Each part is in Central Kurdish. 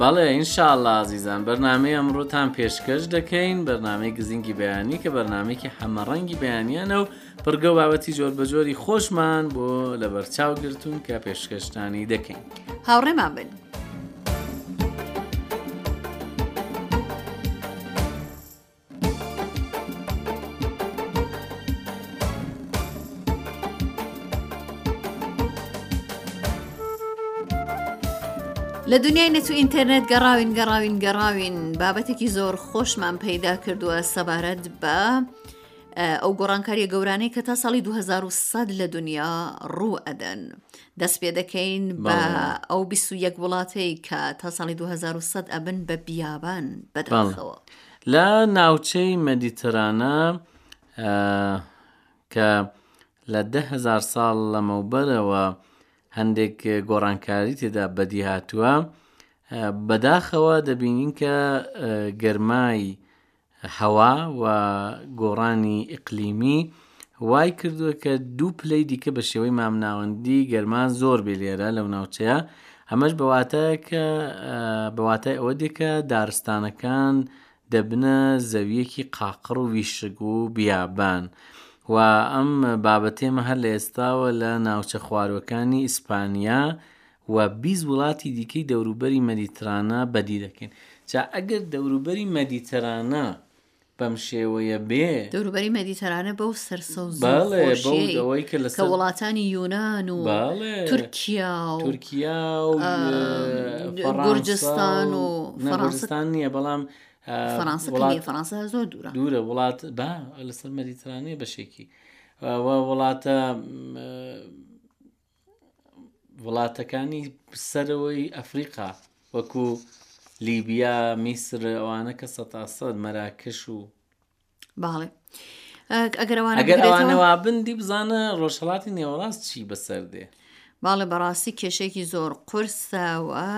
بەڵێ ان شاء اللە ئازیزان بەرنامەی ئەمڕۆتان پێشکەش دەکەین بەرنامەی گزینگی بەیانی کە بەرنمێکی حەمەڕەنگی بەیانیانە و پڕگە و بابەتی جۆر بە جۆری خۆشمان بۆ لە بەرچاو گرتوون کە پێشکەشتانی دەکەین هاوڕێمان بن. لە دنیای نەت و ئینتەرنێت گەڕاوین گەڕاوین گەڕاوین بابەتێکی زۆر خۆشمان پەیدا کردووە سەبارەت بە ئەو گۆڕانکاریە گەورانەی کە تا ساڵی 2010 لە دنیا ڕوو ئەدەن دەست پێ دەکەین بە ئەو 21 وڵاتەی کە تا ساڵی 2010 ئەبن بە بیابان بەداخەوە لە ناوچەی مەدیترانە کە لە ده هزار ساڵ لەمەوبەرەوە هەندێک گۆڕانکاری تێدا بەدی هاتووە بەداخەوە دەبینین کە گەرمای هەوا و گۆڕانی ئیقلیمی وای کردووە کە دوو پلەی دیکە بە شێوەی مامناوەندی گەرما زۆر بێ لێرە لەو ناوچەیە ئەمەش بەواتایە کە بەواتای ئەوە دێکە دارستانەکان دەبنە زەویەکی قاقڕ و ویشک و بیابان و ئەم بابەتێمە هەر لە ئێستاوە لە ناوچە خواروەکانی ئیسپانیا و بیست وڵاتی دیکەی دەوروبەری مەدیترانە بەدی دەکەین جا ئەگەر دەوروبەری مەدیترانە بەم شێوەیە بێ دەوروبەری مەدیتەرانە بەو سەرسەوزەوەی کە لە وڵاتانی یۆناان و تورکیا و تورکیا و گورجستان و فەڕستان نییە بەڵام فەڕەنسا فەڕەنسا زۆر دوورە دوورە وڵات با لەسەر مەدیترانەیە بەشێکی وڵاتە وڵاتەکانی سەرەوەی ئەفریقا وەکو لیبیا میسر ئەوانە کە سەتاسە مەراکش و باڵێ ئەگەر ئەوانەوە بندی بزانە ڕۆژهڵاتی نێوەڕاست چی بەسەر دێ باڵێ بەڕاستی کێشێکی زۆر قرسەوە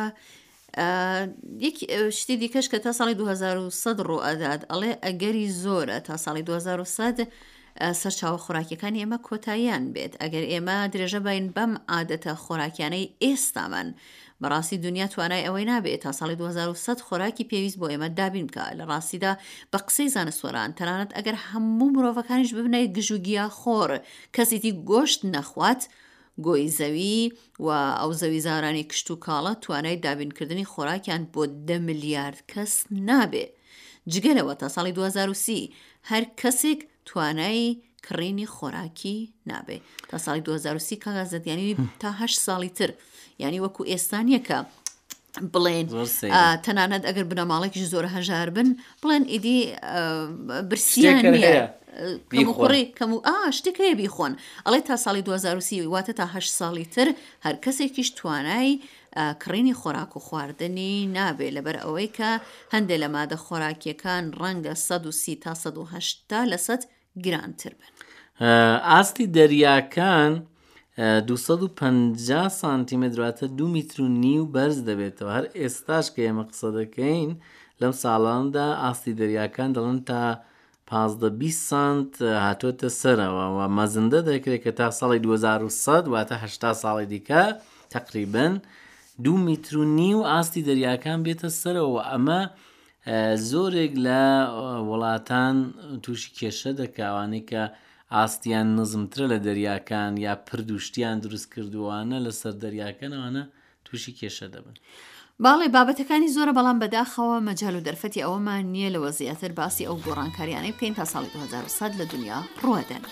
یەک شتی دیکەش کە تا ساڵی 2100 ڕۆ ئەدات ئەڵێ ئەگەری زۆرە تا ساڵی 2100 سەرچاوە خۆراکیەکانی ئێمە کۆتاییان بێت ئەگەر ئێمە درێژە باین بەم عادەتە خۆراکیانەی ئێستامان بەڕاستی دنیا توانای ئەوەی نابێت تا ساڵی 2010 خۆراکی پێویست بۆ ئێمە دابین بکە لە ڕاستیدا بە قسەی زانستوەران تەنانەت ئەگەر هەموو مرۆڤەکانیش ببنەوە گژوگیا خۆر کەسیتی گۆشت نەخوات گۆی زەوی و ئەو زەویزارانی کشتوکاڵە توانای دابینکردنی خۆراکیان بۆ دە ملیارد کەس نابێ. جگە لەوە تا ساڵی دوو هەزار و سی هەر کەسێک توانای کڕینی خۆراکی نابێ. تا ساڵی دوو هەزار و سی کاک ئازادیانی تا هەشت ساڵی تر یانی وەکو ئێستا نییە کە بڵێن تەنانەت ئەگەر بنەماڵێکی زۆر هەژار بن بڵێن ئیدی برسیان کەموکڕی کەم و ئا شتێک هەیە بیخۆن ئەڵێ تا ساڵی 2030 واتە تا هە ساڵی تر هەر کەسێکیش توانای کڕینی خۆراک و خواردنی نابێ لەبەر ئەوەی کە هەندێک لە مادە خۆراکیەکان ڕەنگە 130 تا 1970 لەسەد گرانتر بن. ئاستی دەریاکان دوو سەد و پەنجا سانتیمەتر واتە دوو میتر و نیو بەرز دەبێتەوە هەر ئێستاش کە ئێمە قسە دەکەین لەم ساڵاندا ئاستی دەریاکان دەڵن تا پازدە بیست سانت هاتوۆتە سەرەوە و مەزندە دەکرێت کە تا ساڵی 2010 واتە هەشتا ساڵی دیکە تقریبن دوو میتر و نیو ئاستی دەریاکان بێتە سەرەوە ئەمە زۆرێک لە وڵاتان تووشی کێشە دەکا ئەوانەی کە ئاستیان نزمترە لە دەریاکان یا پرد و شتیان دروست کردووانە لەسەر دەریاکەنەوەە تووشی کێشە دەبن. باڵێ بابەتەکانی زۆرە بەڵام بەداخەوە مەجال و دەرفەتی ئەوەمان نییە لەوە زیاتر باسی ئەو گۆڕانکاریانەی بکەین تا ساڵی 2010 لە دنیا ڕووەدەن.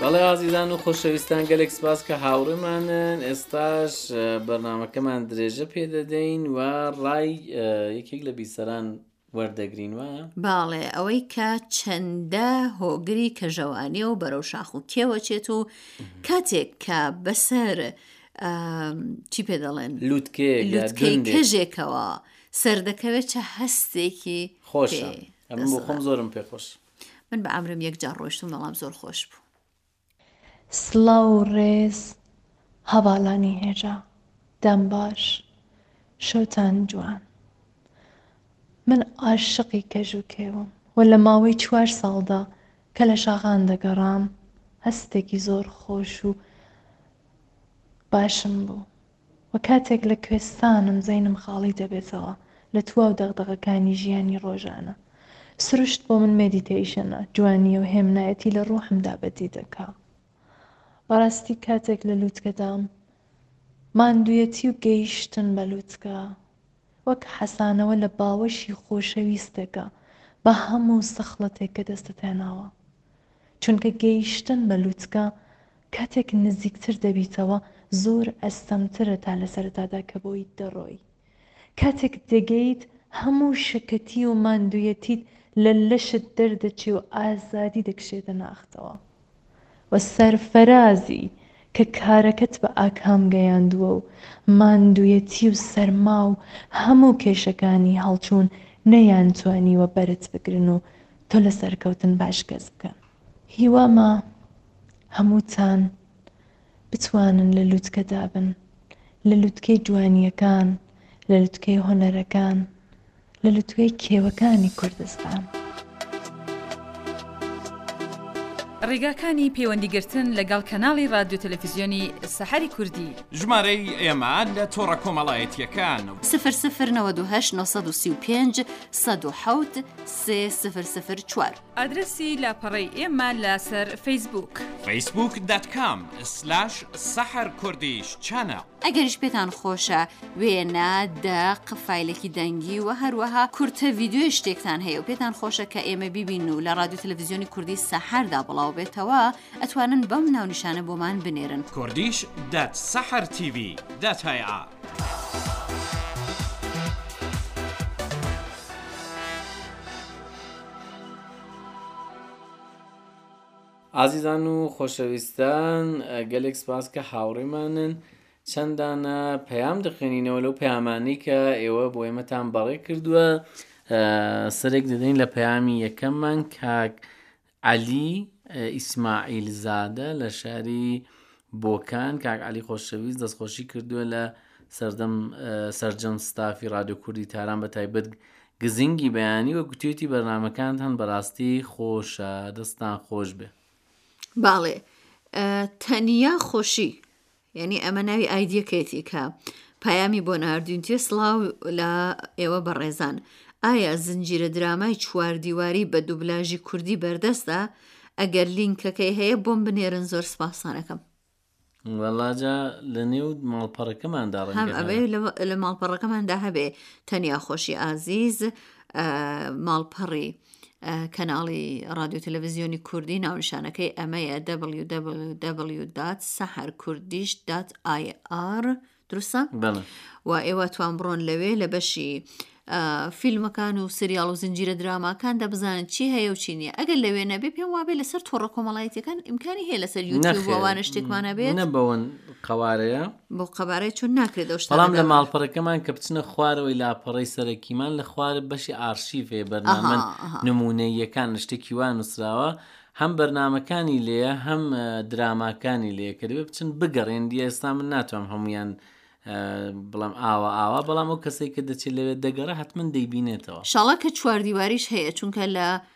بەڵێ ئازیزان و خۆشەویستان گەلێک سپاس کە هاوڕێمانن ئێستاش بەرنمەکەمان درێژە پێدەدەین و ڕای یەکێک لە بیسەران وەردەگرین وایە باڵێ ئەوەی کە چەندە هۆگری کەژەوانیە و بەرەو شاخ و کێوەچێت و کاتێک کە بەسەر چی پێ دەڵێن لوتکێ لوتکەی کەژێکەوە سەردەکەوێت چە هەستێکی خۆش ئەمە بۆ خۆم زۆرم پێخۆش من بە ئەمرم یەک جار ڕۆشتم بەڵام زۆر خۆش بوو. سڵاو و ڕێز هەڤاڵانی هێژا دەم باش شەوتان جوان من ئاشقی کەژوکێ بووم و لە ماوەی چوار ساڵدا کە لە شاغان دەگەڕام هەستێکی زۆر خۆش و باشم بوو و کاتێک لە کوێستانم زەینم خاڵی دەبێتەوە لە تواو دەغدەغەکانی ژیانی ڕۆژانە. سروشت بۆ من مێدیتەیشەنە، جوانیی و هێمنایەتی لە ڕوحمدا بەدی دەکا. بەڕاستی کاتێک لە لوتکەدام، ماندویەتی و گەیشتن بە لوتکە، وەک حەسانەوە لە باوەشی خۆشەویستێکە بە هەموو سەخڵەتێک کە دەستت هێناوە. چونکە گەیشتن بە لوتکە کاتێک نزیکتر دەبیتەوە زۆر ئەستەمترە تا لە سەرەتادا کە بۆی دەڕۆی کاتێک دەگەیت هەموو شەکەتی و ماندویەتیت لە لەشت دەردەچێ و ئازادی دەکشێتە ناختەوە و سەرفەرازی کە کارەکەت بە ئاکام گەیاندووە و ماندویەتی و سەرما و هەموو کێشەکانی هەڵچوون نەیانتوانیوە بەرت بگرن و تۆ لە سەرکەوتن باش کەس بکە هیوامە هەمووتان بتوانن لە لووتکەدابن لە لووتکەی جوانیەکان لە لوتکەی هۆنەرەکان لە لوتکەی کێوەکانی کوردستان. ڕیگاکانی پەیوەندیگرتن لەگەڵ کەناڵی ڕادیو تەلەفیزیۆنی سەحەری کوردی. ژمارەی ئێمە لە تۆڕە کۆمەڵایەتییەکان. سفر سفر نەوەد و هەشت نۆ سەد و سی و پێنج سەد و حەوت. سێ سفر سفر چوار. ئادرەسی لاپەڕەی ئێمە لەسەر فەیسبووک. فەیسبووک دات کام سلاش سەحەر کوردیش چەنەڵ. ئەگەریش پێتان خۆشە وێنە، دەق، فایلێکی دەنگی و هەروەها کورتە ڤیدیۆی شتێکتان هەیە و پێتان خۆشە کە ئێمە بیبین و لە ڕادیۆ تەلەڤیزیۆنی کوردی سەحەردا بڵاو بێتەوە، ئەتوانن بەم ناونیشانە بۆمان بنێرن. کوردیش دەت سەحەر تیڤی دەت هەیە. ئازیزان و خۆشەویستان گەلێک سپاس کە هاوڕێمانن چەندانە پەیام دەخێنینەوە لەو پەیامانی کە ئێوە بۆ ئێمەتان بەڕێ کردووە سەرێک دەدەین لە پەیامی یەکەممان کاک عەلی ئیسماعیل زادە لە شاری بۆکان کاک عەلی خۆشەویست دەستخۆشی کردووە لە سەردەم سەرجەم ستافی رادیو کوردی تاران بە تایبەت گزنگی بەیانی وە گوتێتی بەرنمەکان هەن بەڕاستی خۆشە دەستان خۆش بێ باڵێ تەنیا خۆشی یانی ئەمە ناوی ئایدیەکەیەتی کە پایامی بۆ ناردوینتیە سڵاو لە ئێوە بەڕێزان ئایا زنجیرە درامای چواردیواری بە دوبلاژی کوردی بەردەستە ئەگەر لینکەکەی هەیە بۆم بنێرن زۆر سپاسانەکەم وەڵاجا لە نێو ماڵپەڕەکەماندا هەم ئەبێ لە ماڵپەڕەکەماندا هەبێ تەنیا خۆشی ئازیز ماڵپەڕی کەناڵی ڕادیو تەلەڤزیۆنی کوردی ناونشانەکەی ئەمەیە www.saharkurdish.ir درسە و ئێوە توان بڕۆن لەوێ لە بەشی فیلمەکان و سریاڵ و زنجیرە دراماکان دەبزانن چی هەیە و چی نیە ئەگەر لەوێ نەبێ پێم وابێ لەسەر تۆڕە کۆمەڵایەتەکان ئیمکانی هەیە لەسەر یوانە بێت نە بەوەن قوارەیە بۆ قەبارەی چۆن ناکرێت ئەو شتانە بەڵام لە دابنرێت؟ ماڵپەڕەکەمان کە بچنە خوارەوەی لاپەڕەی سەرەکیمان لە خوارە بەشی ئارشیڤ هەیە بەرنامە ئەها، ئەها. نموونەییەکان لە شتێکی وا نووسراوە هەم بەرنامەکانی لێیە هەم ئە، دراماکانی لێیە کە دەبێ بچن بگەڕێن دیە ئێستا من ناتوانم هەموویان ئە، بڵێم ئاوا ئاوا بەڵام ئەو کەسەی کە دەچێت لەوێ دەگەڕێ حتمما دەیبینێتەوە. شاڵا کە چواردیواریش هەیە چونکە لە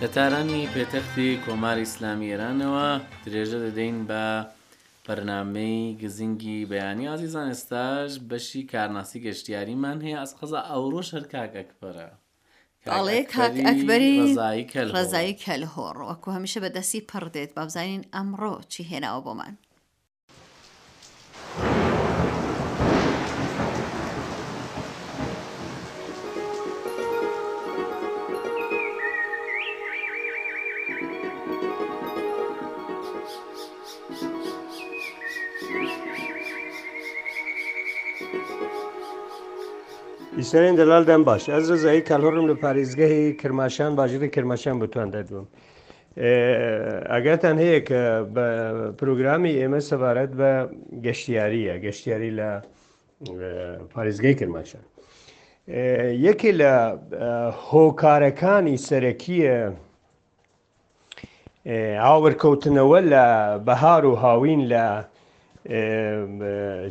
لە تارانی پێتەختی کۆماری ئیسلامی ئێرانەوە درێژە دەدەین بە بەرنمەی گزینگی بەیانی ئازیزان ئێستاش بەشی کارناسی گەشتیاریمان هەیە ئەس قەزا ئەوڕۆ شەرکاک ئەکبەرە بەڵێ کاک ئەکبەری ڕەزایی کەلهۆڕ وەکو هەمیشە بە دەستی پڕ دێت بابزانین ئەمڕۆ چی هێناوە بۆمان ئیسەێن دەلال دەم باش ئەز رزایی کالهڕم لە پارێزگەهی کرماشان باژری کرماشان بتوان دەردوم ئەگەرتان هەیە کە بە پروگرامی ئێمە سەبارەت بە گەشتیاریە گەشتیاری لە پارێزگای کرماشان یەکێ لە هۆکارەکانی سەرەکیە هاوەرکەوتنەوە لە بەهار و هاوین لە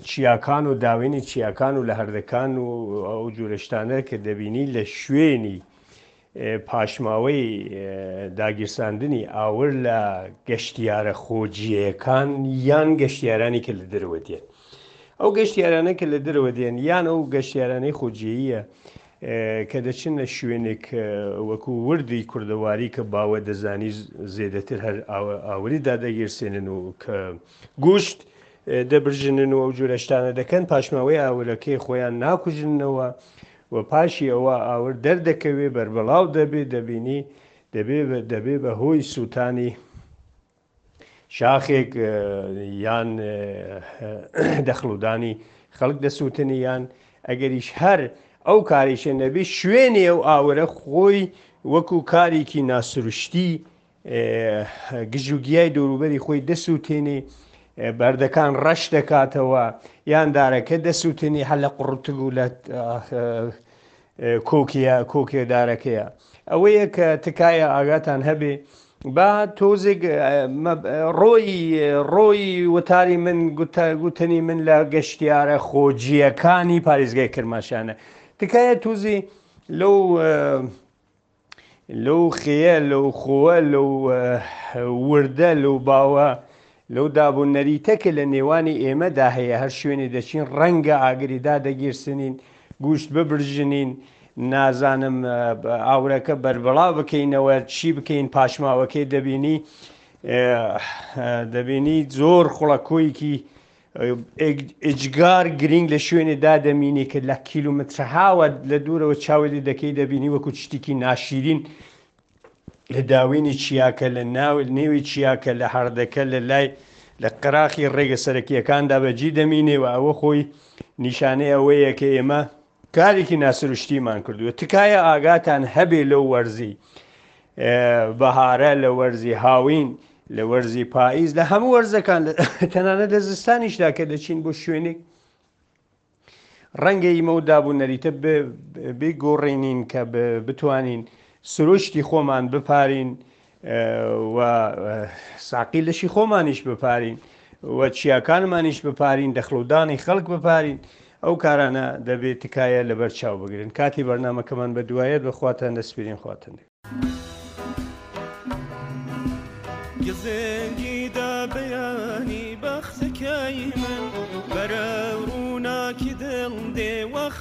چیاکان و داوێنی چیاکان و لە هەردەکان و ئەو جورشتانە کە دەبینی لە شوێنی پاشماوەی داگیرساندنی ئاور لە گەشتیارە خۆجیەکان یان گەشتیارانی کە لە دەرەوە دێن ئەو گەشتیارانە کە لە دەرەوە دێن یان ئەو گەشتیارانەی خۆجیەیە کە دەچنە شوێنێک وەکوو وردی کوردەواری کە باوە دەزانی زێدەتر هەر ئاوری دادەگیرسێنن و کە گوشت دەبرژنن و ئەو جورەشتانە دەکەن پاشماوەی ئاورەکەی خۆیان ناکوژنەوە و پاشی ئەوە ئاور دەردەکەوێ بەربڵاو دەبێ دەبینی دەبێ دەبێ بە هۆی سووتانی شاخێک یان دەخڵودانی خەڵک دەسووتنی یان ئەگەریش هەر ئەو کاریشە نەبی شوێنێ و ئاورە خۆی وەکو کارێکی ناسروشتی گژوگیای دەوروبەری خۆی دەسووتێنێ بەردەکان ڕەش دەکاتەوە یان دارەکە دەسووتنی هەلە قڕتگ و لە کۆکیە کۆکیە دارەکەیە ئەوەیە کە تکایە ئاگاتان هەبێ با تۆزێک ڕۆی ڕۆی وتاری من گوتە گوتنی من لە گەشتیارە خۆجییەکانی پارێزگای کرماشانە تکایە توزی لەو لەو خێیە، لەو خۆە، لەو وردە، لەو باوە، لەو داب و نەریتە کە لە نێوانی ئێمەدا هەیە، هەر شوێنی دەچین ڕەنگە ئاگری دادەگیرسنین، گوشت ببرژنین، نازانم ئاورەکە بەربڵا بکەینەوە، چی بکەین پاشماوەکەی دەبینی، دەبینی زۆر خوڵەکۆیەکی ئێجگار گرینگ لە شوێنێ دادەمینێ کە لە کیلومترهاوە لە دوورەوە چاوی لێ دەکەی دەبینی وەکو شتێکی ناشیرین لە داوێنی چیاکە لە ناو نێوی چیاکە لە هەردەکە لە لای لە قراخی ڕێگە سەرەکیەکاندا بەجی دەمینێ و ئەوە خۆی نیشانەی ئەوەیە کە ئێمە کارێکی ناسروشتیمان کردووە تکایە ئاگاتان هەبێ لەو وەرزی بەهارە لە وەرزی هاوین لە وەرزی پاییز لە هەموو وەرزەکان تەنانە لە زستانیشدا کە دەچین بۆ شوێنێک ڕەنگە ئیمە و دابوو نەریتە بگۆڕێنین کە بتوانین سروشتی خۆمان بپارین و ساقی لەشی خۆمانیش بپارین و چیاکانمانیش بپارین دەخڵودانی خەڵک بپارین ئەو کارانە دەبێت تکایە لەبەر چاو بگرن کاتی بەرنمەکەمان بە دوایەت بەخواتان دەسپرین خواتان دەێت. گزنگی دا بەیانی بەختەکەی من بەرە ڕووناکی دڵ دێ وەخت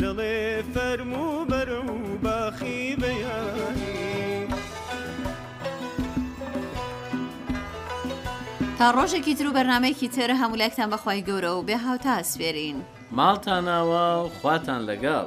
دڵێ فەرموو بەرە و باخی بەیانی. تا ڕۆژێکی تر و بەرنمەیەکی تر هەمولایکتان بەخوای گەورە و بێ هاوتا ئەسپێرین. ماڵتاناوا و خواتان لەگەڵ.